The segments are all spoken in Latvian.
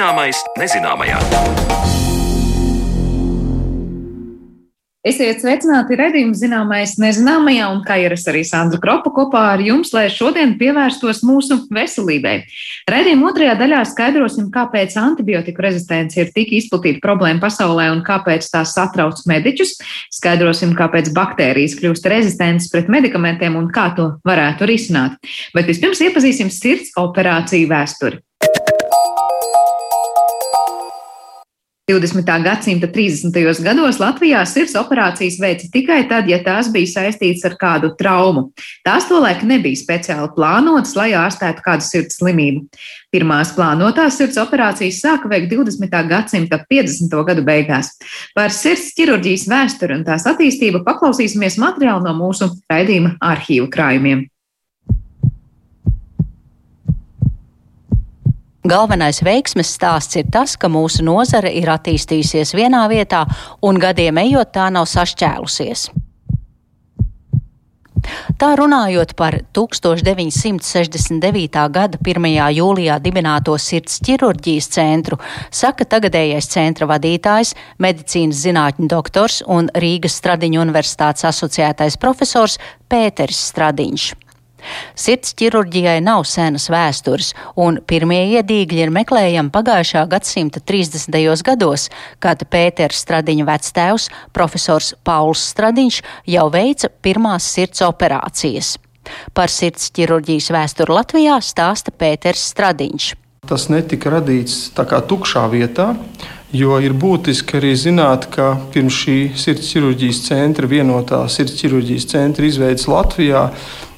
Zināmais nezināmajā. Esiet sveicināti redzējuma zināmais nezināmajā, un kā ierasts arī Sandra Kropa kopā ar jums, lai šodien pievērstos mūsu veselībai. Redzījuma otrajā daļā skaidrosim, kāpēc antibiotiku rezistence ir tik izplatīta problēma pasaulē un kāpēc tās satrauc mediķus. Skaidrosim, kāpēc baktērijas kļūst rezistentas pret medikamentiem un kā to varētu risināt. Bet vispirms iepazīsim sirds operāciju vēsturi. 20. gadsimta 30. gados Latvijā sirds operācijas veica tikai tad, ja tās bija saistītas ar kādu traumu. Tās tolaik nebija speciāli plānotas, lai ārstētu kādu sirds slimību. Pirmās plānotās sirds operācijas sāka veikt 20. gadsimta 50. gadu beigās. Par sirds ķirurģijas vēsturi un tās attīstību paklausīsimies materiālu no mūsu raidījuma arhīvu krājumiem. Galvenais veiksmes stāsts ir tas, ka mūsu nozare ir attīstījusies vienā vietā un gadiem ejot tā nav sašķēlusies. Tā runājot par 1969. gada 1. jūlijā dibināto sirds ķirurģijas centru, saka tagadējais centra vadītājs, medicīnas zinātņu doktors un Rīgas Stradiņu universitātes asociētais profesors Pēteris Stradiņš. Sirds ķirurģijai nav senas vēstures, un pirmie iedīgļi ir meklējami pagājušā gadsimta 30. gados, kad Pēters Stradiņa vectēvs, profesors Pauls Stradiņš, jau veica pirmās sirds operācijas. Par sirds ķirurģijas vēsturi Latvijā stāsta Pēters Stradiņš. Tas netika radīts tā kā tukšā vietā. Jo ir būtiski arī zināt, ka pirms šī sirds ķirurģijas centra, vienotā sirds ķirurģijas centra izveidas Latvijā,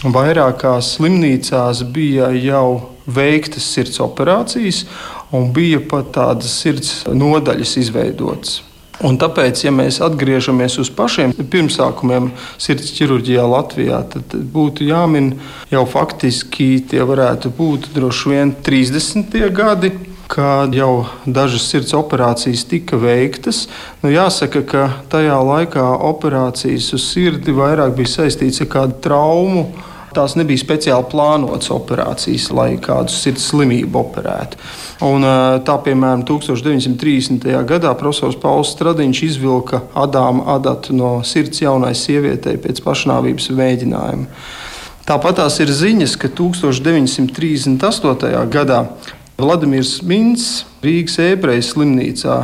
vairākās slimnīcās bija jau veiktas sirds operācijas, un bija pat tādas sirds nodaļas izveidotas. Un tāpēc, ja mēs atgriežamies uz pašiem pirmsākumiem sirds ķirurģijā Latvijā, tad būtu jāmin jau faktiski tie varētu būt droši vien 30. gadi kad jau dažas sirds operācijas tika veiktas. Nu, jāsaka, ka tajā laikā operācijas uz sirdi vairāk bija saistītas ar kādu traumu. Tās nebija speciāli plānotas operācijas, lai kādu sirds slimību operētu. Un, tā, piemēram, 1930. gadā profesors Pauls Stradiņš izvilka Adāmu adatu no sirds jaunai sievietei pēc pašnāvības mēģinājuma. Tāpat tās ir ziņas, ka 1938. gadā Vladimirs Mins Rīgas ebreju slimnīcā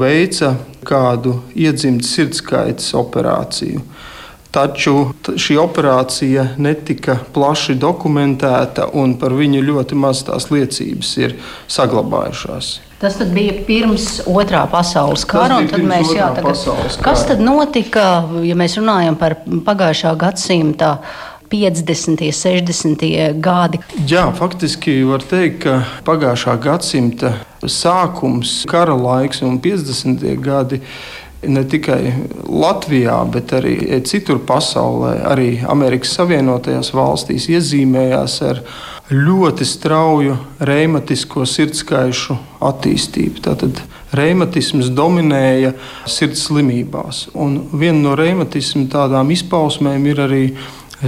veica kādu iedzimtas sirdskaitas operāciju. Taču šī operācija netika plaši dokumentēta, un par viņu ļoti maz tās liecības ir saglabājušās. Tas bija pirms otrā pasaules kara. Tad mēs, jā, tagad, kas tad notika, ja mēs runājam par pagājušā gadsimta 50. un 60. gadi. Jā, faktiski var teikt, ka pagājušā gadsimta sākums, kara laiks un 50. gadi ne tikai Latvijā, bet arī citur pasaulē, arī Amerikas Savienotajās valstīs iezīmējās ar ļoti strauju reimatisko sirdskaišu attīstību. Tātad reimatisms dominēja sirds slimībās. Un viena no reimatisma tādām izpausmēm ir arī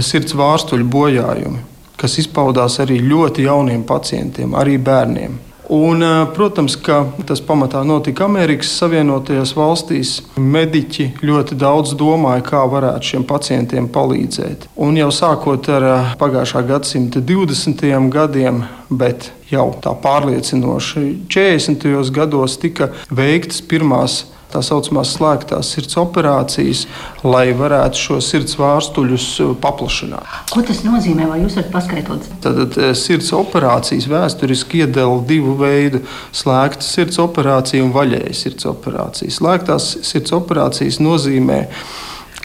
sirds vārstuļu bojājumi, kas izpaudās arī ļoti jauniem pacientiem, arī bērniem. Un, eh, protams, ka tas pamatā notika Amerikas Savienotajās valstīs. Mediķi ļoti daudz domāja, kā varētu šiem pacientiem palīdzēt. Un jau sākot ar eh, pagājušā gadsimta 20. gadiem, bet jau tā pārliecinoši 40. gados tika veiktas pirmās tā saucamās slēgtās sirds operācijas, lai varētu šo sirds vārstuļus uh, paplašināt. Ko tas nozīmē? Vai jūs varat paskaidrot? Tad uh, sirds operācijas vēsturiski iedala divu veidu - slēgta sirds operācija un vaļēja sirds operācija. Slēgtās sirds operācijas nozīmē,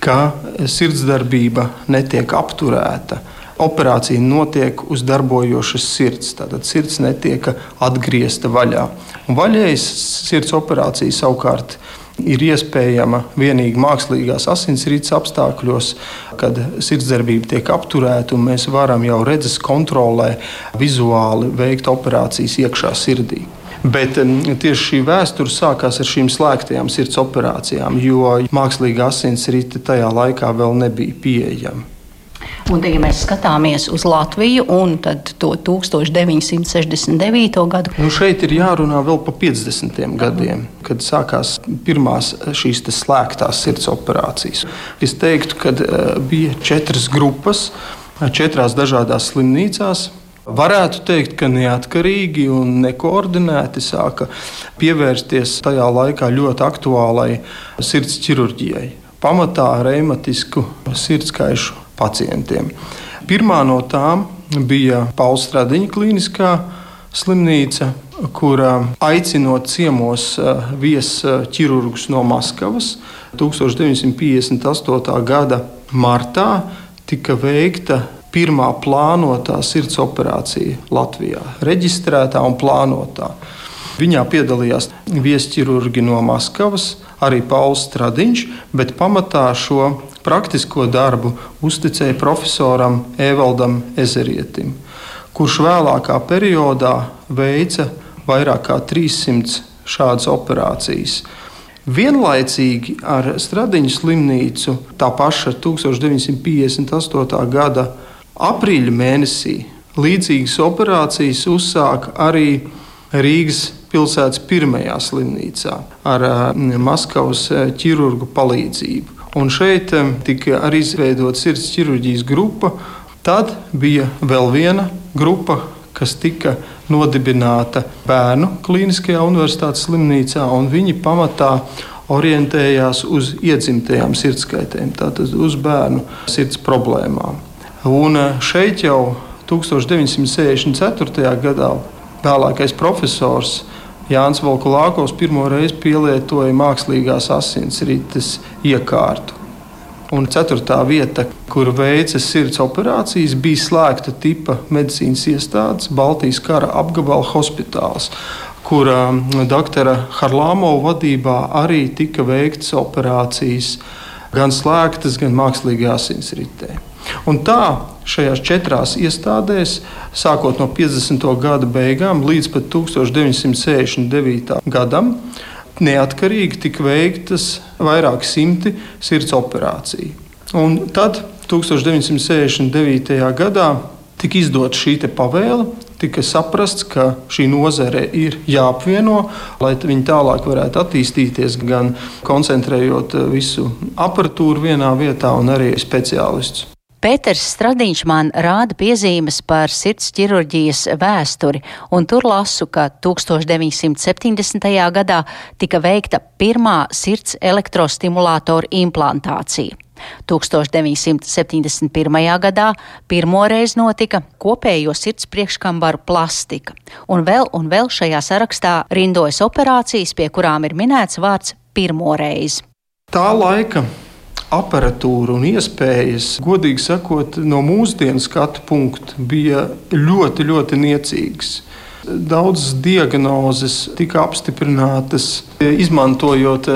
ka sirdsdarbība netiek apturēta operācija notiek uz darbojošas sirds. Tātad sirds netiek atgriezta vaļā. Un vaļējas sirds operācija savukārt ir iespējama tikai mākslīgās asinsrites apstākļos, kad sirdsdarbība tiek apturēta un mēs varam jau redzes kontrolē vizuāli veikt operācijas iekšā sirdī. Bet tieši šī vēsture sākās ar šīm slēgtajām sirds operācijām, jo mākslīga asinsrite tajā laikā vēl nebija pieejama. Un, ja mēs skatāmies uz Latviju un to 1969. gadu, nu šeit ir jārunā vēl par 50. gadiem, kad sākās pirmās šīs slēgtās sirds operācijas. Es teiktu, ka bija četras grupas, četrās dažādās slimnīcās. Varētu teikt, ka neatkarīgi un nekoordinēti sāka pievērsties tajā laikā ļoti aktuālai sirds ķirurģijai. Pamatā reimatisku sirdskaišu pacientiem. Pirmā no tām bija Pauls Stradiņa klīniskā slimnīca, kura aicinot ciemos eh, viesķirurgus no Maskavas 1958. gada martā tika veikta pirmā plānotā sirds operācija Latvijā, reģistrētā un plānotā. Viņā piedalījās viesķirurgi no Maskavas, arī Pauls Stradiņš, bet pamatā šo praktisko darbu uzticēja profesoram Evaldam Ezerietim, kurš vēlākā periodā veica vairāk kā 300 šādas operācijas. Vienlaicīgi ar Stradiņu slimnīcu tā paša 1958. gada aprīļa mēnesī līdzīgas operācijas uzsāka arī Rīgas pilsētas pirmajā slimnīcā ar Maskavas ķirurgu palīdzību. Un šeit tika arī izveidota sirds ķirurģijas grupa. Tad bija vēl viena grupa, kas tika nodibināta bērnu klīniskajā universitātes slimnīcā, un viņi pamatā orientējās uz iedzimtajām sirdskaitēm, tātad uz bērnu sirds problēmām. Un eh, šeit jau 1964. gadā vēlākais profesors Jānis Volkulākovs pirmo reizi pielietoja mākslīgās asinsrites iekārtu. Un ceturtā vieta, kur veica sirds operācijas, bija slēgta tipa medicīnas iestādes Baltijas kara apgabala hospitāls, kur um, doktora Harlāmova vadībā arī tika veiktas operācijas gan slēgtas, gan mākslīgā asinsritē. Un tā šajās četrās iestādēs, sākot no 50. gada beigām līdz pat 1969. gadam, neatkarīgi tika veiktas vairāk simti sirds operāciju. Un tad 1969. gadā tika izdota šī pavēle, tika saprasts, ka šī nozare ir jāapvieno, lai viņi tālāk varētu attīstīties, gan koncentrējot visu aparatūru vienā vietā un arī speciālistus. Pēters Stradiņš man rāda piezīmes par sirds ķirurģijas vēsturi, un tur lasu, ka 1970. gadā tika veikta pirmā sirds elektrostimulātora implantācija. 1971. gadā pirmoreiz notika kopējo sirds priekškambaru plastika, un vēl un vēl šajā sarakstā rindojas operācijas, pie kurām ir minēts vārds pirmoreiz. Tā laika aparatūra un iespējas, godīgi sakot, no mūsdienu skatu punkta bija ļoti, ļoti niecīgas. Daudzas diagnozes tika apstiprinātas, izmantojot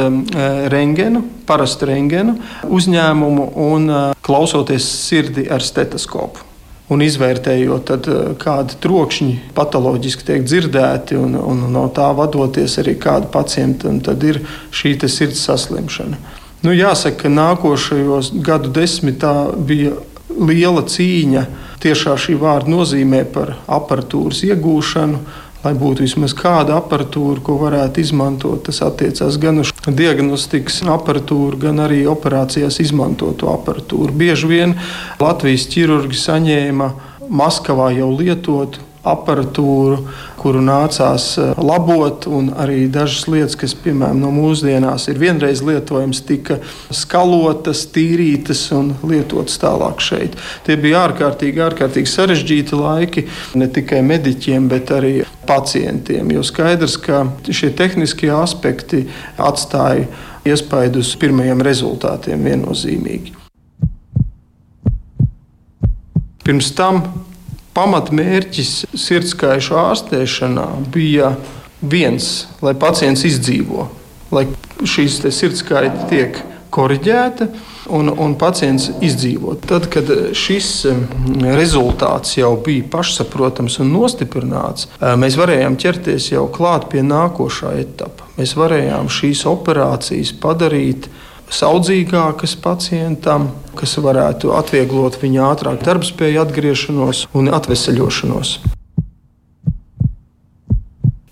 rengenu, parastu rengenu uzņēmumu un klausoties sirdi ar stetoskopu. Un izvērtējot, tad, kādi trokšņi patoloģiski tiek dzirdēti, un, un no tā vadoties arī kāda pacientam ir šī sirds saslimšana. Nu, jāsaka, ka nākošajos gadu desmitā bija liela cīņa tiešā šī vārda nozīmē par aparatūras iegūšanu. Lai būtu vismaz kāda aparatūra, ko varētu izmantot, tas attiecās gan uz diagnostikas aparatūru, gan arī operācijās izmantoto aparatūru. Bieži vien Latvijas ķirurgi saņēma Maskavā jau lietotu aparatūru, kuru nācās eh, labot, un arī dažas lietas, kas, piemēram, no mūsdienās ir vienreiz lietojamas, tika skalotas, tīrītas un lietotas tālāk šeit. Tie bija ārkārtīgi, ārkārtīgi sarežģīti laiki ne tikai mediķiem, bet arī pacientiem. Jo skaidrs, ka šie tehniskie aspekti atstāja iespaidu uz pirmajiem rezultātiem viennozīmīgi. Pirms tam pamatmērķis sirdskaišu ārstēšanā bija viens, lai pacients izdzīvo, lai šīs sirdskaita tiek korģēta un, un pacients izdzīvo. Tad, kad šis rezultāts jau bija pašsaprotams un nostiprināts, mēs varējām ķerties jau klāt pie nākošā etapa. Mēs varējām šīs operācijas padarīt saudzīgākas pacientam, kas varētu atvieglot viņa ātrāk darbspēju atgriešanos un atveseļošanos.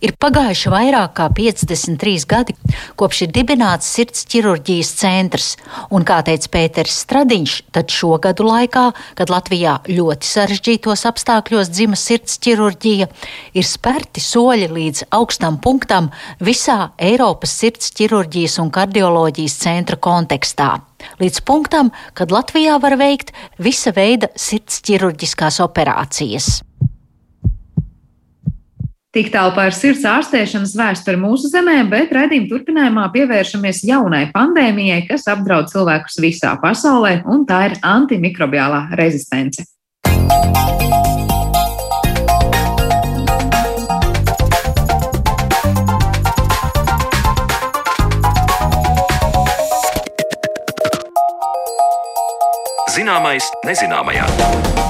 Ir pagājuši vairāk kā 53 gadi, kopš ir dibināts sirds ķirurģijas centrs, un, kā teica Pēters Stradiņš, tad šo gadu laikā, kad Latvijā ļoti sarežģītos apstākļos dzima sirds ķirurģija, ir spērti soļi līdz augstam punktam visā Eiropas sirds ķirurģijas un kardioloģijas centra kontekstā. Līdz punktam, kad Latvijā var veikt visa veida sirds ķirurģiskās operācijas. Tik tālu par sirds ārstēšanas vēsturi mūsu zemē, bet redzījuma turpinājumā pievēršamies jaunai pandēmijai, kas apdraud cilvēkus visā pasaulē, un tā ir antimikrobiālā rezistence. Zināmais nezināmajā.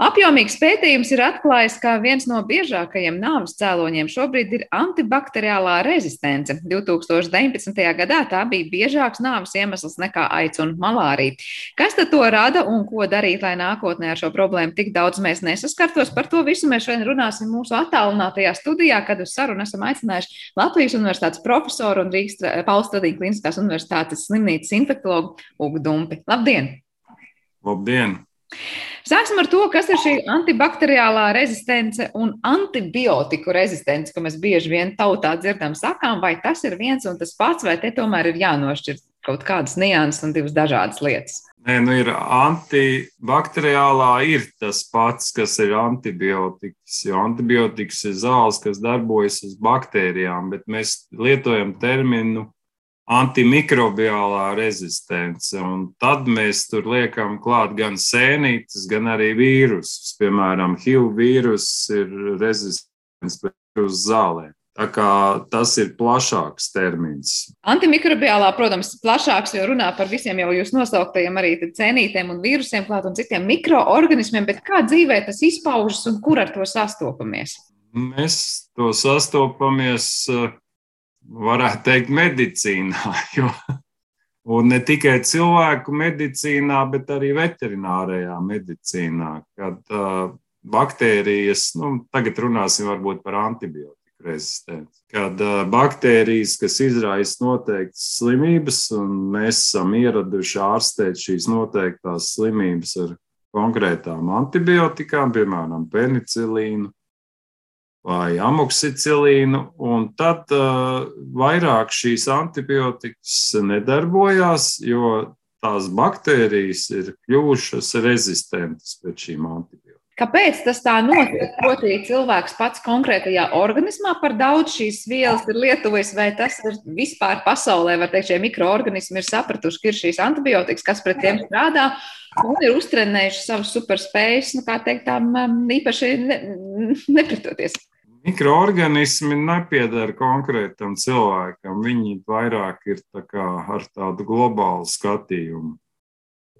Apjomīgs pētījums ir atklājis, ka viens no biežākajiem nāves cēloņiem šobrīd ir antibakteriālā rezistence. 2019. gadā tā bija biežāks nāves iemesls nekā aids un malārija. Kas tad to rada un ko darīt, lai nākotnē ar šo problēmu tik daudz mēs nesaskartos? Par to visu mēs šodien runāsim mūsu attālinātajā studijā, kad uz sarunu esam aicinājuši Latvijas Universitātes profesoru un Rīgas Paulstradīna Kliniskās Universitātes slimnīcas infektologu Ugu Dumpi. Labdien! Labdien! Sāksim ar to, kas ir šī antibakteriālā rezistence un antibiotiku rezistence, ko mēs bieži vien tautā dzirdam sakām, vai tas ir viens un tas pats, vai te tomēr ir jānošķir kaut kādas nianses un divas dažādas lietas. Nē, nu ir antibakteriālā ir tas pats, kas ir antibiotikas, jo antibiotikas ir zāles, kas darbojas uz baktērijām, bet mēs lietojam terminu antimikrobiālā rezistence. Un tad mēs tur liekam klāt gan sēnītes, gan arī vīrusus. Piemēram, HIV vīrus ir rezistents pret uz zālēm. Tā kā tas ir plašāks termins. Antimikrobiālā, protams, plašāks, jo runā par visiem jau jūs nosauktajiem arī cēnītēm un vīrusiem klāt un citiem mikroorganismiem, bet kā dzīvē tas izpaužas un kur ar to sastopamies? Mēs to sastopamies varētu teikt, medicīnā. Jo, un ne tikai cilvēku medicīnā, bet arī veterinārajā medicīnā, kad uh, baktērijas, nu, tagad runāsim varbūt par antibiotiku rezistenci. Kad uh, baktērijas, kas izraisa noteiktas slimības, un mēs esam ieraduši ārstēt šīs noteiktās slimības ar konkrētām antibiotikām, piemēram, penicilīnu, vai amoksicilīnu, un tad uh, vairāk šīs antibiotikas nedarbojās, jo tās baktērijas ir kļuvušas rezistentas pret šīm antibiotikām. Kāpēc tas tā notiek? Proti, cilvēks pats konkrētajā organismā par daudz šīs vielas ir lietojis, vai tas ir vispār pasaulē, var teikt, šie mikroorganismi ir sapratuši, ka ir šīs antibiotikas, kas pret tiem strādā, un ir uztrenējuši savas superspējas, nu, kā teikt, tām īpaši ne, nepretoties. Mikroorganismi nepiedara konkrētam cilvēkam. Viņi vairāk ir tā ar tādu globālu skatījumu.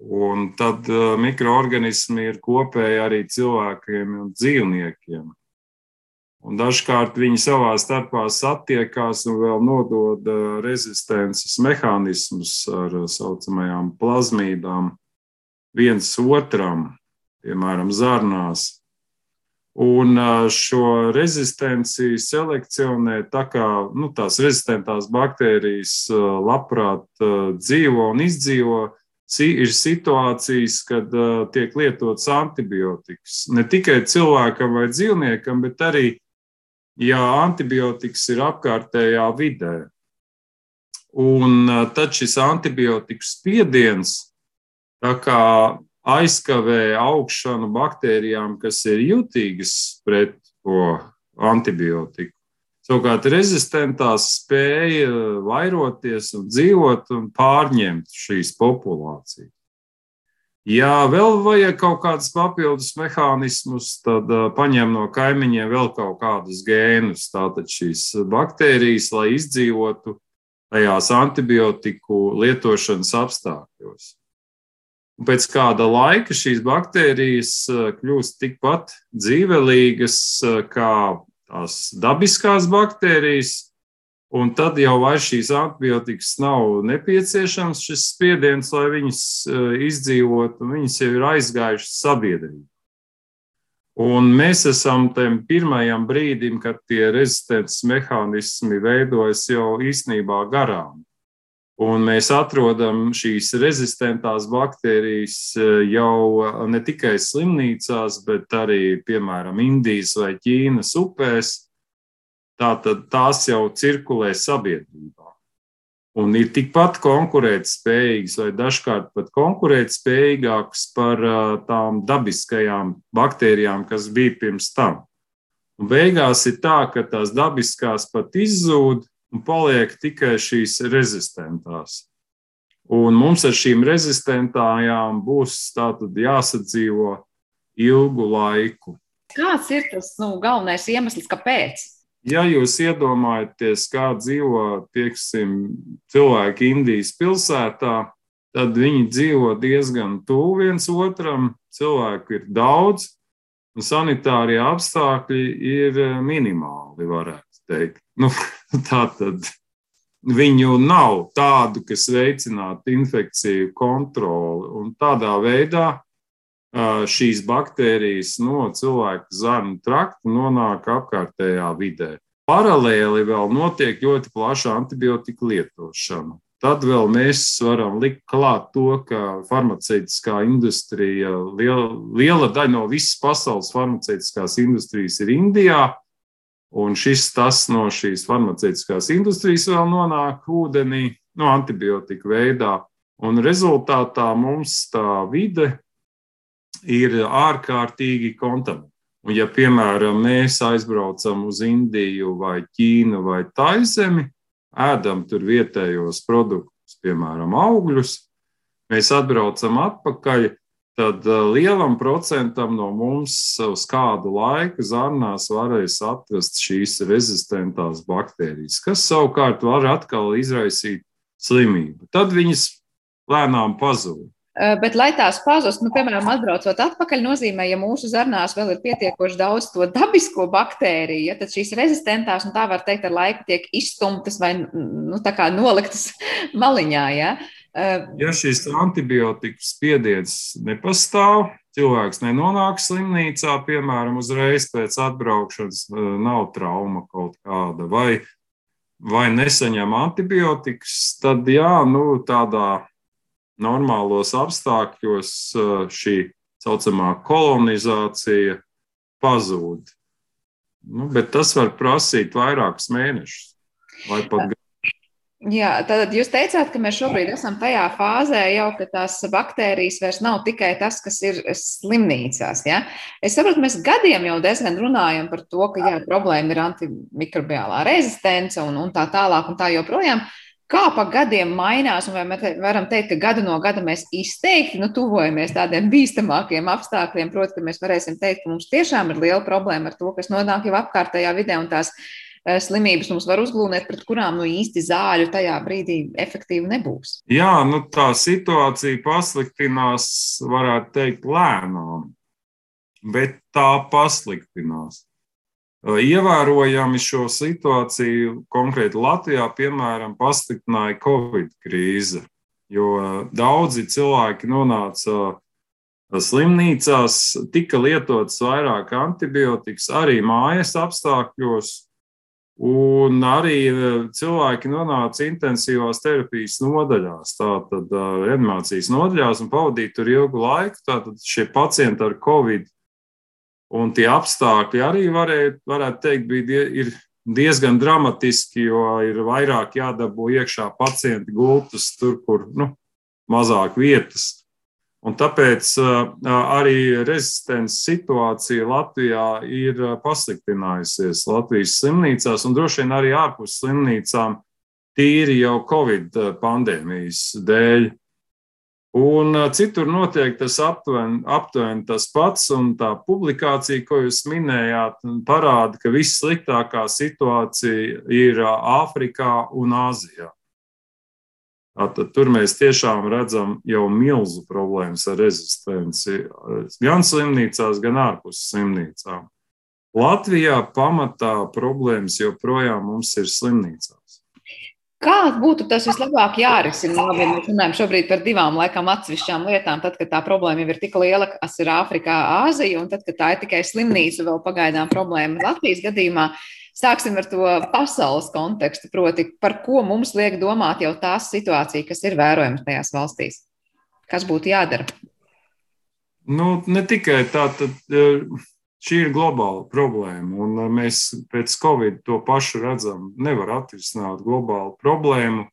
Un tad uh, mikroorganismi ir kopēji arī cilvēkiem un dzīvniekiem. Un dažkārt viņi savā starpā satiekās un vēl nodod uh, rezistences mehānismus ar tā saucamajām plazmīdām viens otram, piemēram, zarnās. Un šo rezistenci selekcionē tā, kā nu, tās rezistentās baktērijas labprāt dzīvo un izdzīvo. Ir situācijas, kad tiek lietots antibiotikas. Ne tikai cilvēkam vai dzīvniekam, bet arī, ja antibiotikas ir apkārtējā vidē. Un tad šis antibiotiku spiediens, tā kā aizkavē augšanu baktērijām, kas ir jutīgas pret to antibiotiku. Savukārt rezistentās spēja vairoties un dzīvot un pārņemt šīs populācijas. Ja vēl vajag kaut kādus papildus mehānismus, tad uh, paņem no kaimiņiem vēl kaut kādus gēnus. Tātad šīs baktērijas, lai izdzīvotu tajās antibiotiku lietošanas apstākļos. Un pēc kāda laika šīs baktērijas eh, kļūst tikpat dzīvelīgas eh, kā tās dabiskās baktērijas, Un tad jau vairs šīs antibiotikas nav nepieciešams, šis spiediens, lai viņas izdzīvotu, un viņas jau ir aizgājušas sabiedrībā. Un mēs esam tam pirmajam brīdim, kad tie rezistences mehānismi veidojas jau īstenībā garām. Un mēs atrodam šīs rezistentās baktērijas e, jau ne tikai slimnīcās, bet arī, piemēram, Indijas vai Ķīnas upēs. Tātad tās jau cirkulē sabiedrībā. Un ir tikpat konkurētspējīgas, vai dažkārt pat konkurētspējīgākas par e, tām dabiskajām baktērijām, kas bija pirms tam. Un beigās ir tā, ka tās dabiskās pat izzūd, un paliek tikai šīs rezistentās. Un mums ar šīm rezistentājām būs jāsadzīvo ilgu laiku. Kāds ir tas nu, galvenais iemesls, kāpēc? Ja jūs iedomājaties, kā dzīvo pieksim, cilvēki Indijas pilsētā, tad viņi dzīvo diezgan tuvu viens otram, cilvēku ir daudz, sanitārie apstākļi ir minimāli, varētu teikt. Nu, tā tad viņu nav tādu, kas veicinātu infekciju kontroli. Un tādā veidā šīs baktērijas no cilvēka zarnu trakta nonāk apkārtējā vidē. Paralēli vēl notiek ļoti plaša antibiotika lietošana. Tad vēl mēs varam likt klāt to, ka farmaceitiskā industrija, liela, liela daļa no visas pasaules farmaceitiskās industrijas ir Indijā, Un šis tas no šīs farmaceitiskās industrijas vēl nonāk ūdenī, no antibiotika veidā. Un rezultātā mums tā vide ir ārkārtīgi kontaminēta. Un, ja, piemēram, mēs aizbraucam uz Indiju vai Ķīnu vai Taizemi, ēdam tur vietējos produktus, piemēram, augļus, mēs atbraucam atpakaļ, tad eh, lielam procentam no mums uz kādu laiku zarnās varēs atrast šīs rezistentās baktērijas, kas savukārt var atkal izraisīt slimību. Tad viņas lēnām pazūd. Eh, bet, lai tās pazustu, nu, piemēram, atbraucot atpakaļ, nozīmē, ja mūsu zarnās vēl ir pietiekoši daudz to dabisko baktēriju, ja, tad šīs rezistentās, un tā var teikt, ar laiku tiek izstumtas vai nu, noliktas maliņā. Ja. Uh, Ja šis antibiotiku spiediens nepastāv, cilvēks nenonāk slimnīcā, piemēram, uzreiz pēc atbraukšanas nav trauma kaut kāda, vai, vai nesaņem antibiotikas, tad jā, nu, tādā normālos apstākļos šī saucamā kolonizācija pazūd. Nu, bet tas var prasīt vairākus mēnešus vai pat Jā, tad jūs teicāt, ka mēs šobrīd esam tajā fāzē, jau, ka tās baktērijas vairs nav tikai tas, kas ir slimnīcās. Ja? Es saprotu, mēs gadiem jau diezgan runājam par to, ka jā, problēma ir antimikrobiālā rezistence un, un tā tālāk un tā joprojām. Kā pa gadiem mainās, un vai mēs varam teikt, ka gadu no gada mēs izteikti nu, tuvojamies tādiem bīstamākiem apstākļiem, proti, ka mēs varēsim teikt, ka mums tiešām ir liela problēma ar to, kas nonāk jau apkārtējā vidē un tās Eh, slimības mums var uzglūnēt, pret kurām nu īsti zāļu tajā brīdī efektīvi nebūs. Jā, nu tā situācija pasliktinās, varētu teikt, lēnām, bet tā pasliktinās. Ievērojami šo situāciju konkrēti Latvijā, piemēram, pasliktināja Covid krīze, jo daudzi cilvēki nonāca slimnīcās, tika lietotas vairāk antibiotikas arī mājas apstākļos, Un arī e, cilvēki nonāca intensīvās terapijas nodaļās, tātad e, reanimācijas nodaļās un pavadīja tur ilgu laiku. Tātad šie pacienti ar covid un tie apstākļi arī varēja, varētu teikt, bija die, diezgan dramatiski, jo ir vairāk jādabū iekšā pacienti gultas tur, kur nu, mazāk vietas. Un tāpēc arī rezistences situācija Latvijā ir pasliktinājusies Latvijas slimnīcās un droši vien arī ārpus slimnīcām, tīri jau Covid pandēmijas dēļ. Un citur notiek tas aptuveni, aptuveni tas pats, un tā publikācija, ko jūs minējāt, parāda, ka vissliktākā situācija ir Āfrikā un Āzijā. Tātad tur mēs tiešām redzam jau milzu problēmas ar rezistenci gan slimnīcās, gan ārpus slimnīcām. Latvijā pamatā problēmas joprojām mums ir slimnīcās. Kā būtu tas vislabāk jārisina? Labi, mēs runājam šobrīd par divām laikam atsevišķām lietām. Tad, kad tā problēma jau ir tik liela, kas ir Āfrikā, Āzija, un tad, kad tā ir tikai slimnīca, vēl pagaidām problēma Latvijas gadījumā. Sāksim ar to pasaules kontekstu, proti, par ko mums liek domāt jau tās situācija, kas ir vērojama tajās valstīs. Kas būtu jādara? Nu, ne tikai tā, tad Šī ir globāla problēma, un uh, mēs pēc Covid to pašu redzam. Nevar atrisināt globālu problēmu,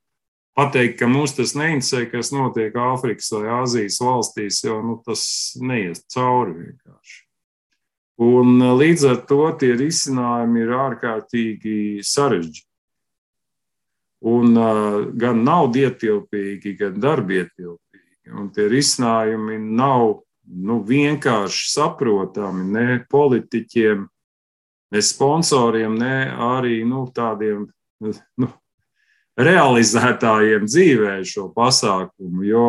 pateikt, ka mums tas neinteresē, kas notiek Āfrikas vai Āzijas valstīs, jo nu, tas neies cauri vienkārši. Un uh, līdz ar to tie risinājumi ir ārkārtīgi sarežģīti. Un uh, gan nav ietilpīgi, gan darbietilpīgi. Un tie risinājumi nav nu, vienkārši saprotami ne politiķiem, ne sponsoriem, ne arī nu, tādiem nu, realizētājiem dzīvē šo pasākumu. Jo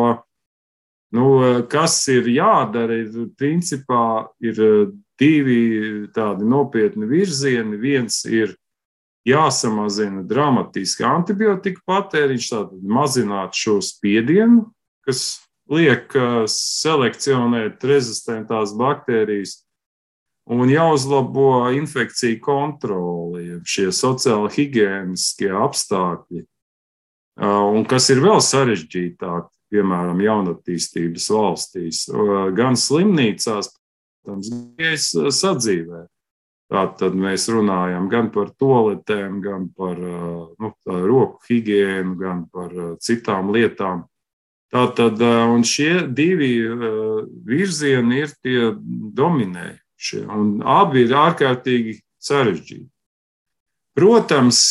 nu, kas ir jādara, ir principā ir divi tādi nopietni virzieni. Viens ir jāsamazina dramatiski antibiotika patēriņš, tātad mazināt šo spiedienu, kas liek selekcionēt rezistentās baktērijas un jāuzlabo infekciju kontroli, šie sociāli higieniskie apstākļi, un kas ir vēl sarežģītāk, piemēram, jaunatīstības valstīs, gan slimnīcās, protams, gan sadzīvē. Tātad mēs runājam gan par toaletēm, gan par nu, roku higiēnu, gan par citām lietām. Tātad, šie divi virzieni ir tie dominējošie, un abi ir ārkārtīgi sarežģīti. Protams,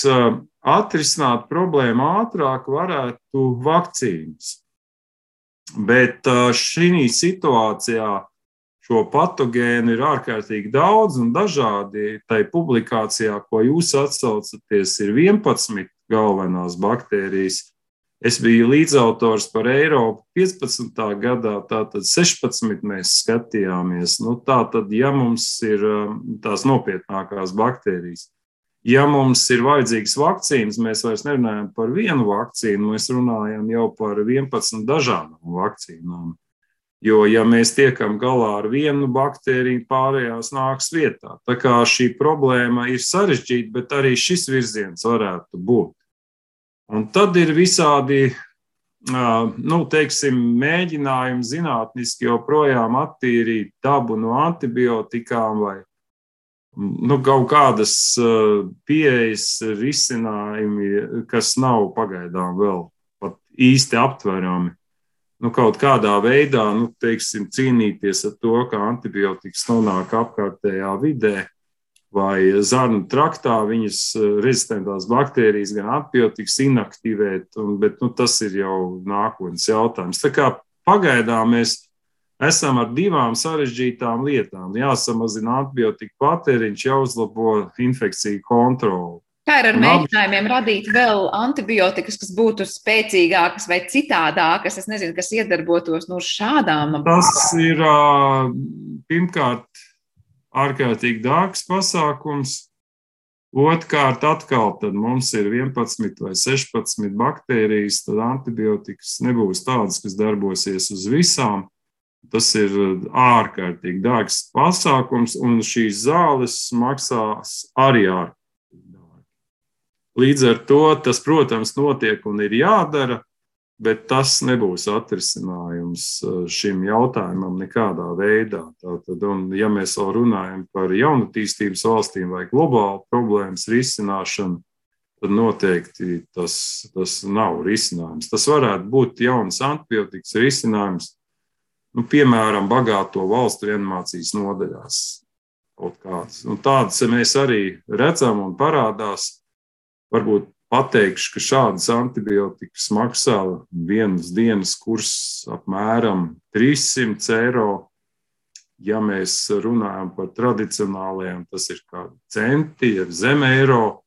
atrisināt problēmu ātrāk varētu vakcīnas, bet šī situācijā šo patogēnu ir ārkārtīgi daudz un dažādi. Tai publikācijā, ko jūs atsaucaties, ir 11 galvenās baktērijas Es biju līdzautors par Eiropu 15. gadā, tātad 16 mēs skatījāmies. Nu, tātad, ja mums ir um, tās nopietnākās baktērijas, ja mums ir vajadzīgas vakcīnas, mēs vairs nerunājam par vienu vakcīnu, mēs runājam jau par 11 dažādām vakcīnām. Jo, ja mēs tiekam galā ar vienu baktēriju, pārējās nāks vietā. Tā kā šī problēma ir sarežģīta, bet arī šis virziens varētu būt. Un tad ir visādi nu, teiksim, mēģinājumi zinātniski joprojām attīrīt dabu no antibiotikām vai nu, kaut kādas pieejas risinājumi, kas nav pagaidām vēl pat īsti aptverami. Nu, kaut kādā veidā nu, teiksim, cīnīties ar to, ka antibiotikas nonāk apkārtējā vidē, vai zarnu traktā viņas eh, rezistentās baktērijas, gan antibiotikas inaktivēt, un, bet nu, tas ir jau nākotnes jautājums. Tā kā pagaidām mēs esam ar divām sarežģītām lietām. Jāsamazina antibiotika patēriņš, jāuzlabo infekciju kontroli. Kā ir ar mēģinājumiem radīt vēl antibiotikas, kas būtu spēcīgākas vai citādākas? Es nezinu, kas iedarbotos no šādām. Tas ir pirmkārt ārkārtīgi dārgs pasākums. Otrkārt, atkal mums ir 11 vai 16 baktērijas, tad antibiotikas nebūs tādas, kas darbosies uz visām. Tas ir ārkārtīgi dārgs pasākums, un šīs zāles maksās arī ārkārtīgi dārgi. Līdz ar to tas, protams, notiek un ir jādara, bet tas nebūs atrisinājums uh, šim jautājumam nekādā veidā. Tātad, un, ja mēs vēl runājam par jaunatīstības valstīm vai globālu problēmas risināšanu, tad noteikti tas, tas nav risinājums. Tas varētu būt jauns antibiotikas risinājums, nu, piemēram, bagāto valstu reanimācijas nodaļās. Tādas mēs arī redzam un parādās. Varbūt pateikšu, ka šādas antibiotikas maksā vienas dienas kurs apmēram 300 eiro. Ja mēs runājam par tradicionālajiem, tas ir kādi centi, jeb zem eiro.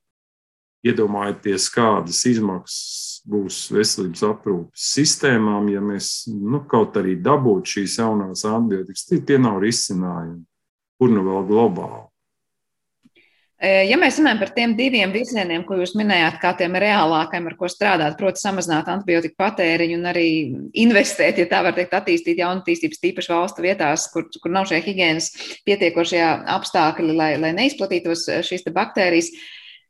Iedomājieties, kādas izmaksas būs veselības aprūpes sistēmām, ja mēs nu, kaut arī dabūtu šīs jaunās antibiotikas. Tie, nav risinājumi, kur nu vēl globāli. Ja mēs runājam par tiem diviem virzieniem, ko jūs minējāt, kā tiem reālākajiem, ar ko strādāt, proti, samazināt antibiotiku patēriņu un arī investēt, ja tā var teikt, attīstīt jaunatīstības tīpaši valstu vietās, kur, kur nav šie higiēnas pietiekošie apstākļi, lai, lai neizplatītos šīs baktērijas.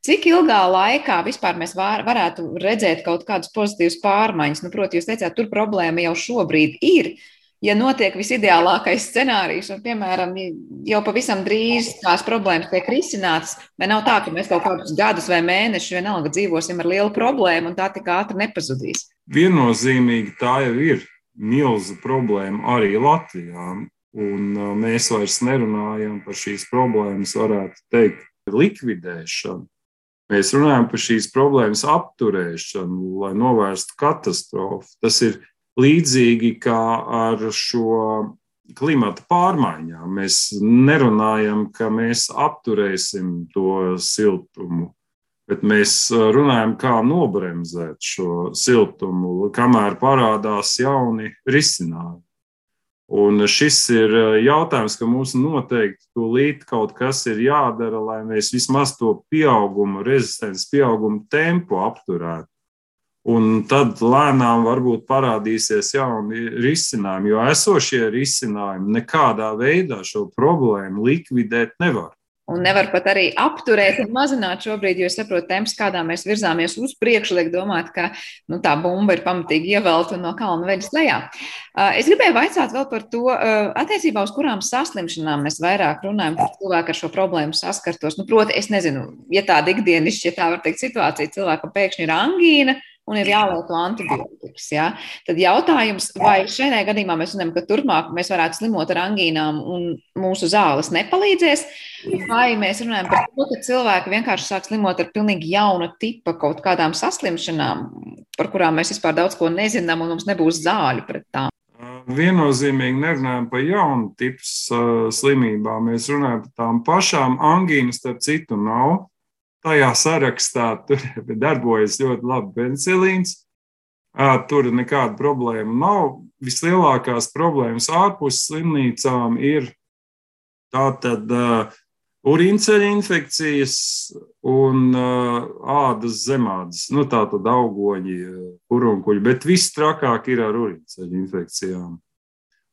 Cik ilgā laikā vispār mēs var, varētu redzēt kaut kādus pozitīvus pārmaiņas? Nu, proti, jūs teicāt, tur problēma jau šobrīd ir, ja notiek visideālākais scenārijs, un, piemēram, jau pavisam drīz tās problēmas tiek risinātas, vai nav tā, ka mēs kaut kādus gadus vai mēnešus vienalga dzīvosim ar lielu problēmu, un tā tik ātri nepazudīs? Viennozīmīgi tā jau ir milza problēma arī Latvijā. Un uh, mēs vairs nerunājam par šīs problēmas, varētu teikt, likvidēšanu. Mēs runājam par šīs problēmas apturēšanu, lai novērstu katastrofu. Tas ir līdzīgi kā ar šo klimata pārmaiņām. Mēs nerunājam, ka mēs apturēsim to siltumu, bet mēs runājam, kā nobremzēt šo siltumu, kamēr parādās jauni risinājumi. Un šis ir jautājums, ka mums noteikti tūlīt kaut kas ir jādara, lai mēs vismaz to pieaugumu, rezistences pieaugumu tempu apturētu. Un tad lēnām varbūt parādīsies jauni risinājumi, jo esošie risinājumi nekādā veidā šo problēmu likvidēt nevar. Un nevar pat arī apturēt un mazināt šobrīd, jo es saprotu, temps, kādā mēs virzāmies uz priekšu, liek domāt, ka nu, tā bumba ir pamatīgi ievelta un no kalna veļas lejā. Es gribēju vaicāt vēl par to, attiecībā uz kurām saslimšanām mēs vairāk runājam, kur cilvēki ar šo problēmu saskartos. Nu, proti, es nezinu, ja tāda ikdienišķa, ja tā var teikt, situācija cilvēkam pēkšņi ir angīna un ir jālieto antibiotikas. Ja? Tad jautājums, vai šajā gadījumā mēs zinām, ka turpmāk mēs varētu slimot ar angīnām un mūsu zāles nepalīdzēs, vai mēs runājam par to, ka cilvēki vienkārši sāk slimot ar pilnīgi jaunu tipu kaut kādām saslimšanām, par kurām mēs vispār daudz ko nezinām un mums nebūs zāļu pret tām. Viennozīmīgi nerunājam par jaunu tipu slimībām. Mēs runājam par tām pašām angīnas, starp citu, nav tajā sarakstā tur darbojas ļoti labi penicilīns. Tur nekāda problēma nav. Vislielākās problēmas ārpus slimnīcām ir tātad uh, urīnceļa infekcijas un uh, ādas zemādas, nu tā tad augoņi, kurunkuļi, bet viss trakāk ir ar urīnceļa infekcijām.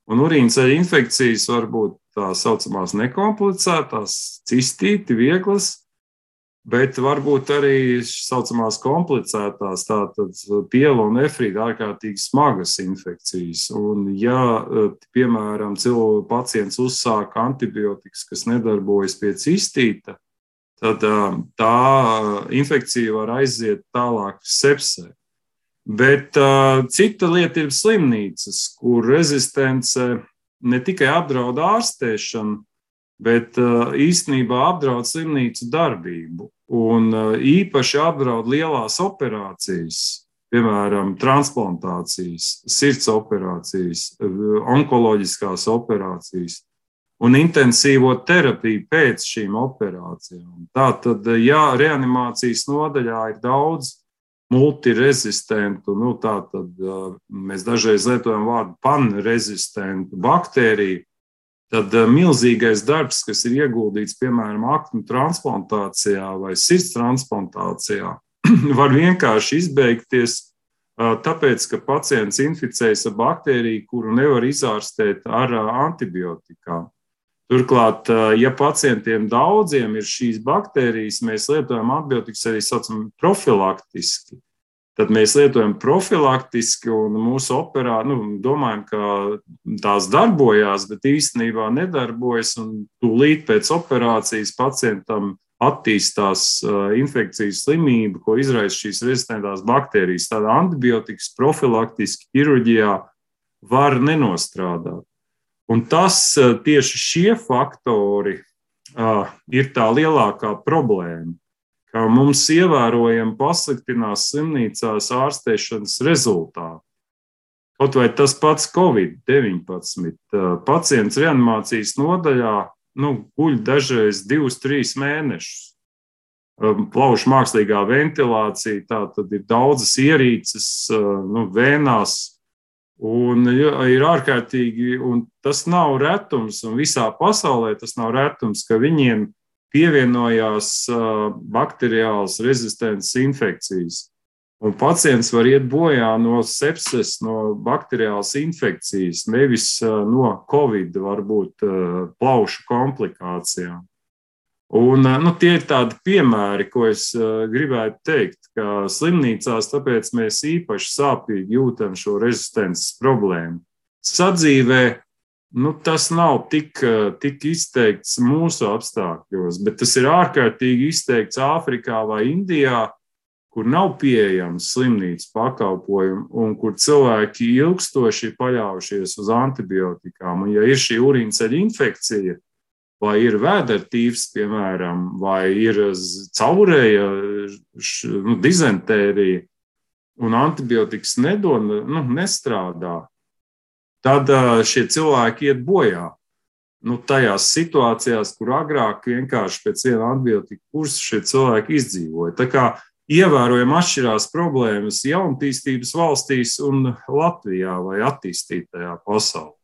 Un urīnceļa infekcijas var būt tā saucamās nekomplicētās, cistīti, vieglas, Bet varbūt arī tā saucamās komplicētās, tātad piela un nefrīda ārkārtīgi smagas infekcijas. Un, ja, piemēram, cilvēks pacients uzsāk antibiotikas, kas nedarbojas pie cistīta, tad tā infekcija var aiziet tālāk sepsē. Bet cita lieta ir slimnīcas, kur rezistence ne tikai apdraud ārstēšanu, bet īstenībā apdraud slimnīcu darbību. Un uh, īpaši apdraud lielās operācijas, piemēram, transplantācijas, sirds operācijas, onkoloģiskās operācijas un intensīvo terapiju pēc šīm operācijām. Tātad, ja reanimācijas nodaļā ir daudz multirezistentu, nu, tātad mēs dažreiz lietojam vārdu panrezistentu baktēriju, tad eh, milzīgais darbs, kas ir ieguldīts piemēram aknu transplantācijā vai sirds transplantācijā, var vienkārši izbeigties eh, tāpēc, ka pacients inficējas ar baktēriju, kuru nevar izārstēt ar eh, antibiotikām. Turklāt, ja pacientiem daudziem ir šīs baktērijas, mēs lietojam antibiotikas arī saucam profilaktiski tad mēs lietojam profilaktiski un mūsu operā, nu, domājam, ka tās darbojās, bet īstenībā nedarbojas. Tūlīt pēc operācijas pacientam attīstās infekcijas slimība, ko izraisa šīs rezistentās baktērijas. Tāda antibiotikas profilaktiski ķirurģijā var nenostrādāt. Un tas tieši šie faktori uh, ir tā lielākā problēma ka mums ievērojami pasliktinās slimnīcās ārstēšanas rezultāti. Kaut vai tas pats Covid-19 pacients reanimācijas nodaļā nu, guļ dažreiz divus, trīs mēnešus. Plaušu mākslīgā ventilācija, tā tad ir daudzas ierīces, nu, vēnās, un ir ārkārtīgi, un tas nav retums, un visā pasaulē tas nav retums, ka viņiem pievienojās bakteriālas rezistences infekcijas. Un pacients var iet bojā no sepses, no bakteriālas infekcijas, nevis no covid, varbūt plaušu komplikācijām. Un, nu, tie ir tādi piemēri, ko es gribētu teikt, ka slimnīcās tāpēc mēs īpaši sāpīgi jūtam šo rezistences problēmu. Sadzīvē nu, tas nav tik, tik izteikts mūsu apstākļos, bet tas ir ārkārtīgi izteikts Āfrikā vai Indijā, kur nav pieejams slimnīcas pakalpojumi un kur cilvēki ilgstoši ir paļaujušies uz antibiotikām. Un, ja ir šī urīnceļa infekcija, vai ir vēdertīvs, piemēram, vai ir caurēja nu, dizentērija, un antibiotikas nedod, nu, nestrādā, tad šie cilvēki iet bojā. Nu, tajās situācijās, kur agrāk vienkārši pēc viena antibiotika kursa šie cilvēki izdzīvoja. Tā kā ievērojami atšķirās problēmas jaunatīstības valstīs un Latvijā vai attīstītajā pasaulē.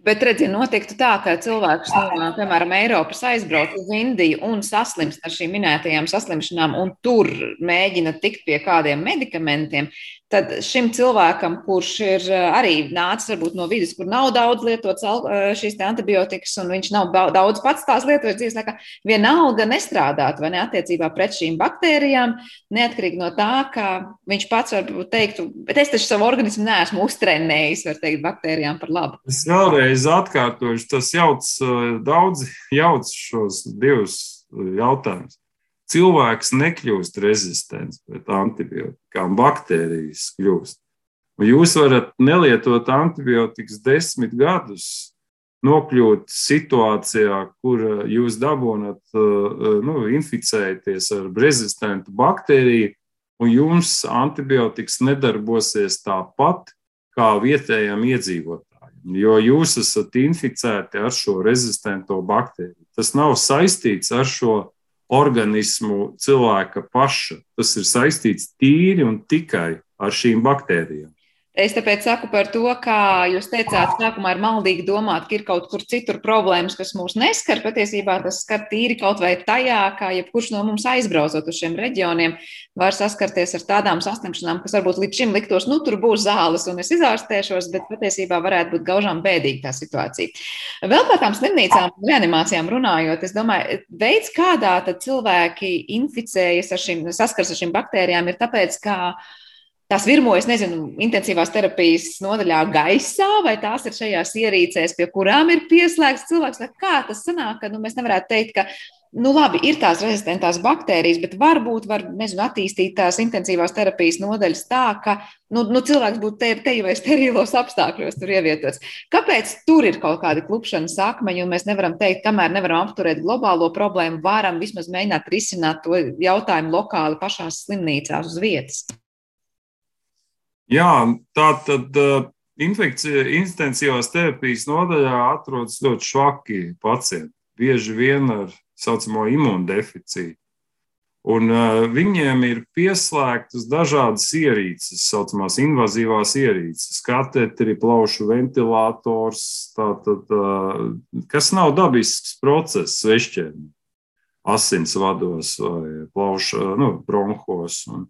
Bet, redziet, notiktu tā, ka cilvēks no, piemēram, Eiropas aizbrauc uz Indiju un saslimst ar šīm minētajām saslimšanām, un tur mēģina tikt pie kādiem medikamentiem tad šim cilvēkam, kurš ir eh, arī nācis varbūt no vidas, kur nav daudz lietots eh, šīs antibiotikas, un viņš nav daudz pats tās lietojis dzīves laikā, vienalga nestrādāt vai ne attiecībā pret šīm baktērijām, neatkarīgi no tā, ka viņš pats varbūt teiktu, bet es taču savu organismu neesmu uztrenējis, var teikt, baktērijām par labu. Es vēlreiz atkārtošu, tas jauc eh, daudz, jauc šos divus jautājumus cilvēks nekļūst rezistents pret antibiotikām, baktērijas kļūst. Un jūs varat nelietot antibiotikas desmit gadus, nokļūt situācijā, kur uh, jūs dabūnat, uh, uh, nu, inficēties ar rezistentu baktēriju, un jums antibiotikas nedarbosies tāpat kā vietējiem iedzīvotājiem, jo jūs esat inficēti ar šo rezistento baktēriju. Tas nav saistīts ar šo organismu cilvēka paša. Tas ir saistīts tīri un tikai ar šīm baktērijām. Es tāpēc saku par to, kā jūs teicāt, sākumā ir maldīgi domāt, ka ir kaut kur citur problēmas, kas mūs neskar. Patiesībā tas skar tīri kaut vai tajā, kā jebkurš no mums aizbraucot uz šiem reģioniem, var saskarties ar tādām saslimšanām, kas varbūt līdz šim liktos, nu, tur būs zāles un es izārstēšos, bet patiesībā varētu būt gaužām bēdīga tā situācija. Vēl par tām slimnīcām, reanimācijām runājot, es domāju, veids, kādā cilvēki inficējas ar šīm, saskars ar šīm baktērijām, ir tāpēc, ka tās virmojas, nezinu, intensīvās terapijas nodaļā gaisā, vai tās ir šajās ierīcēs, pie kurām ir pieslēgts cilvēks, vai kā tas sanāk, ka nu, mēs nevarētu teikt, ka, nu labi, ir tās rezistentās baktērijas, bet varbūt var, nezinu, attīstīt tās intensīvās terapijas nodaļas tā, ka, nu, nu cilvēks būtu te, te vai sterilos apstākļos tur ievietots. Kāpēc tur ir kaut kādi klupšanas akmeņi, un mēs nevaram teikt, kamēr nevaram apturēt globālo problēmu, varam vismaz mēģināt risināt to jautājumu lokāli pašās slimnīcās uz vietas? Jā, tā tad uh, intensīvās terapijas nodaļā atrodas ļoti švaki pacienti, bieži vien ar tā saucamo imūndeficītu. Un uh, viņiem ir pieslēgtas dažādas ierīces, tā saucamās invazīvās ierīces, katetri, plaušu ventilators, tātad, uh, kas nav dabisks process svešķiem, asinsvados vai plaušu nu, bronhos. Un,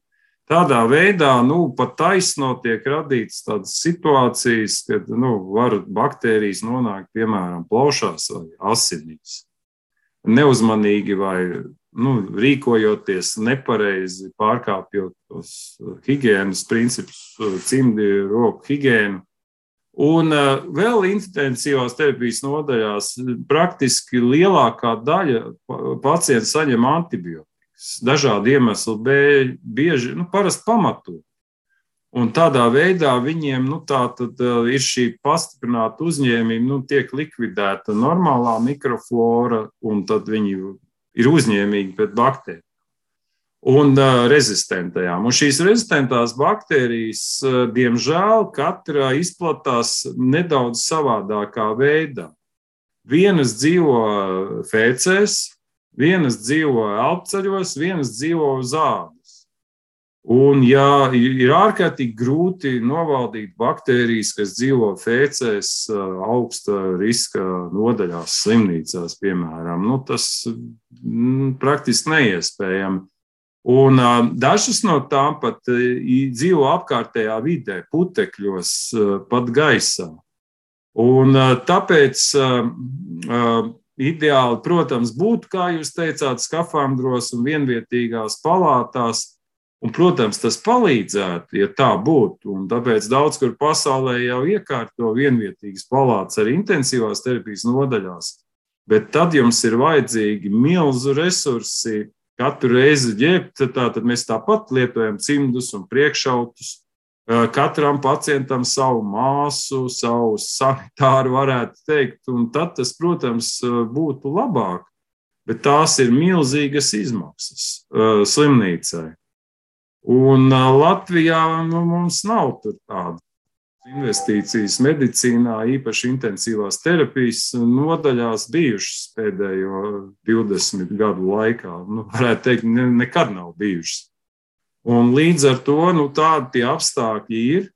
Tādā veidā nu, pat taisno tiek radītas tādas situācijas, kad nu, var baktērijas nonākt piemēram plaušās vai asinīs. Neuzmanīgi vai nu, rīkojoties nepareizi, pārkāpjot tos higiēnas principus, cimdi, roku higiēnu. Un uh, vēl intensīvās terapijas nodaļās praktiski lielākā daļa pacientu saņem antibiotiku dažādu iemeslu dēļ, bieži nu, pamatot. Un tādā veidā viņiem nu, tad, uh, ir šī pastiprināta uzņēmība, nu, tiek likvidēta normālā mikroflora, un tad viņi ir uzņēmīgi pret baktērijām un uh, rezistentajām. Un šīs rezistentās baktērijas, uh, diemžēl, katrā izplatās nedaudz savādākā veidā. Vienas dzīvo fēcēs, Vienas dzīvo apceļos, vienas dzīvo uz ādas. Un, ja ir ārkārtīgi grūti novaldīt baktērijas, kas dzīvo fēcēs, augsta riska nodaļās, slimnīcās, piemēram, nu, tas mm, praktiski neiespējami. Un uh, dažas no tām pat uh, dzīvo apkārtējā vidē, putekļos, pat gaisā. Un, tāpēc ideāli, protams, būtu, kā jūs teicāt, skafandros un vienvietīgās palātās. Un, protams, tas palīdzētu, ja tā būtu. Un tāpēc daudz kur pasaulē jau iekārto vienvietīgas palātas ar intensīvās terapijas nodaļās. Bet tad jums ir vajadzīgi milzu resursi, Katru reizi ģēbt, tad mēs tāpat lietojam cimdus un priekšautus. Katram pacientam savu māsu, savu sanitāru varētu teikt, un tad tas, protams, būtu labāk. Bet tās ir milzīgas izmaksas slimnīcai. Un Latvijā nu, mums nav tādu investīcijas medicīnā, īpaši intensīvās terapijas nodaļās bijušas pēdējo 20 gadu laikā. Nu, varētu teikt, ne, nekad nav bijušas. Un līdz ar to nu, tādi apstākļi ir.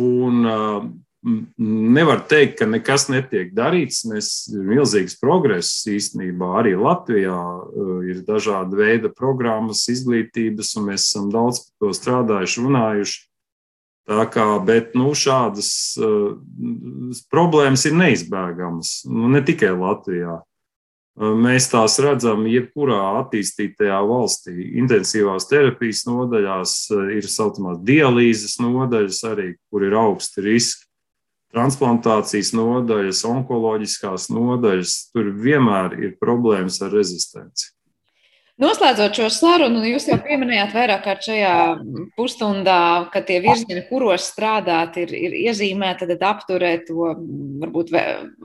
Un, uh, Nevar teikt, ka nekas netiek darīts. Mēs ir milzīgs progress īstenībā. Arī Latvijā uh, ir dažādi veidi programmas, izglītības, un mēs esam daudz par to strādājuši, runājuši. Tā kā, bet nu, šādas uh, problēmas ir neizbēgamas. Nu, ne tikai Latvijā. Uh, mēs tās redzam, jebkurā attīstītajā valstī. Intensīvās terapijas nodaļās ir saucamās dialīzes nodaļas, arī, kur ir augsti riski. Transplantācijas nodaļas, onkoloģiskās nodaļas, tur vienmēr ir problēmas ar rezistenci. Noslēdzot šo sarunu, jūs jau pieminējāt vairāk kārt šajā pusstundā, ka tie virzieni, kuros strādāt, ir, ir iezīmēti, tad apturēt to varbūt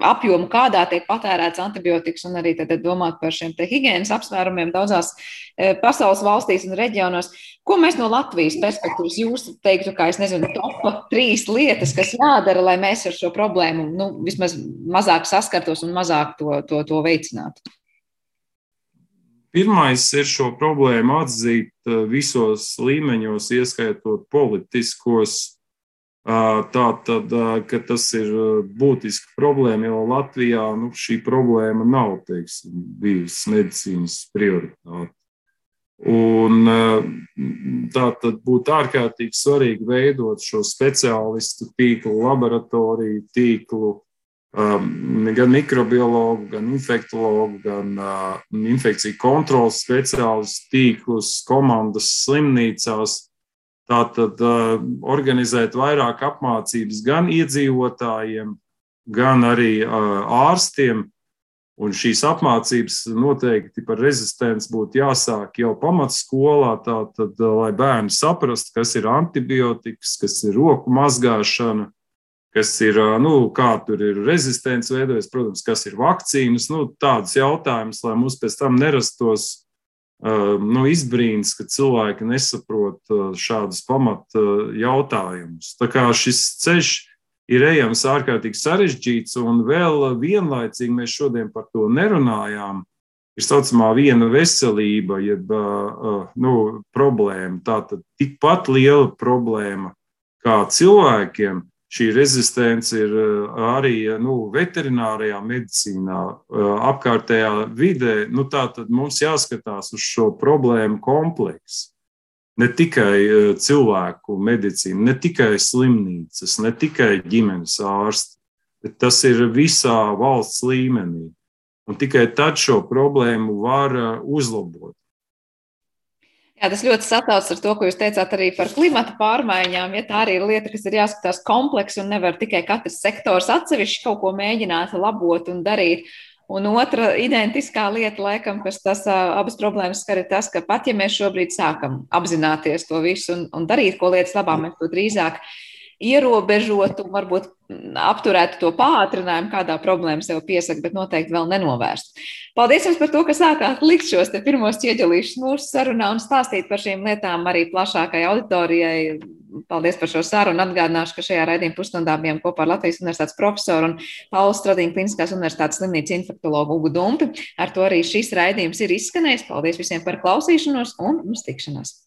apjomu, kādā tiek patērēts antibiotikas, un arī tad domāt par šiem higiēnas apsvērumiem daudzās e, pasaules valstīs un reģionos. Ko mēs no Latvijas perspektīvas jūs teiktu, kā es nezinu, topa trīs lietas, kas jādara, lai mēs ar šo problēmu nu, vismaz mazāk saskartos un mazāk to, to, to veicinātu? Pirmais ir šo problēmu atzīt eh, visos līmeņos, ieskaitot politiskos. Tā tad, ka tas ir būtiska problēma, jo Latvijā nu, šī problēma nav teiksim, bijusi medicīnas prioritāte. Un tā tad būtu ārkārtīgi svarīgi veidot šo speciālistu tīklu, laboratoriju tīklu, gan mikrobiologu, gan infektologu, gan uh, infekciju kontrolas speciālistu tīklus, komandas slimnīcās. Tātad uh, organizēt vairāk apmācības gan iedzīvotājiem, gan arī uh, ārstiem. Un šīs apmācības noteikti par rezistenci būtu jāsāk jau pamatskolā, tātad, lai bērni saprastu, kas ir antibiotikas, kas ir roku mazgāšana, kas ir, nu, kā tur ir rezistents veidojas, protams, kas ir vakcīnas, nu, tādus jautājumus, lai mums pēc tam nerastos nu, izbrīns, ka cilvēki nesaprot šādus pamat jautājumus. Tā kā šis ceļš ir ejams ārkārtīgi sarežģīts, un vēl vienlaicīgi mēs šodien par to nerunājām. Ir saucamā viena veselība, jeb nu, problēma. Tā tad tikpat liela problēma kā cilvēkiem, šī rezistence ir eh, arī nu, veterinārijā medicīnā, eh, apkārtējā vidē. Nu, tā tad mums jāskatās uz šo problēmu kompleksu. Ne tikai eh, cilvēku medicīna, ne tikai slimnīcas, ne tikai ģimenes ārsti, bet tas ir visā valsts līmenī. Un tikai tad šo problēmu var uzlabot. Jā, tas ļoti sataucas ar to, ko jūs teicāt arī par klimata pārmaiņām. Ja tā arī ir lieta, kas ir jāskatās kompleksi un nevar tikai katrs sektors atsevišķi kaut ko mēģināt labot un darīt. Un otra identiskā lieta, laikam, kas tas abas problēmas skar, ir tas, ka pat ja mēs šobrīd sākam apzināties to visu un, un darīt ko lietas labā, mēs to drīzāk ierobežotu, varbūt apturētu to pātrinājumu, kādā problēma sev piesaka, bet noteikti vēl nenovērst. Paldies jums par to, ka sākāt likt šos pirmos ķieģelīšus mūsu sarunā un stāstīt par šīm lietām arī plašākai auditorijai. Paldies par šo sarunu. Atgādināšu, ka šajā raidījuma pusstundā bijām kopā ar Latvijas Universitātes profesoru un Paulu Stradīnu Kliniskās Universitātes slimnīcas infektologu Ugu Dumpi. Ar to arī šis raidījums ir izskanējis. Paldies visiem par klausīšanos un uz tikšanos!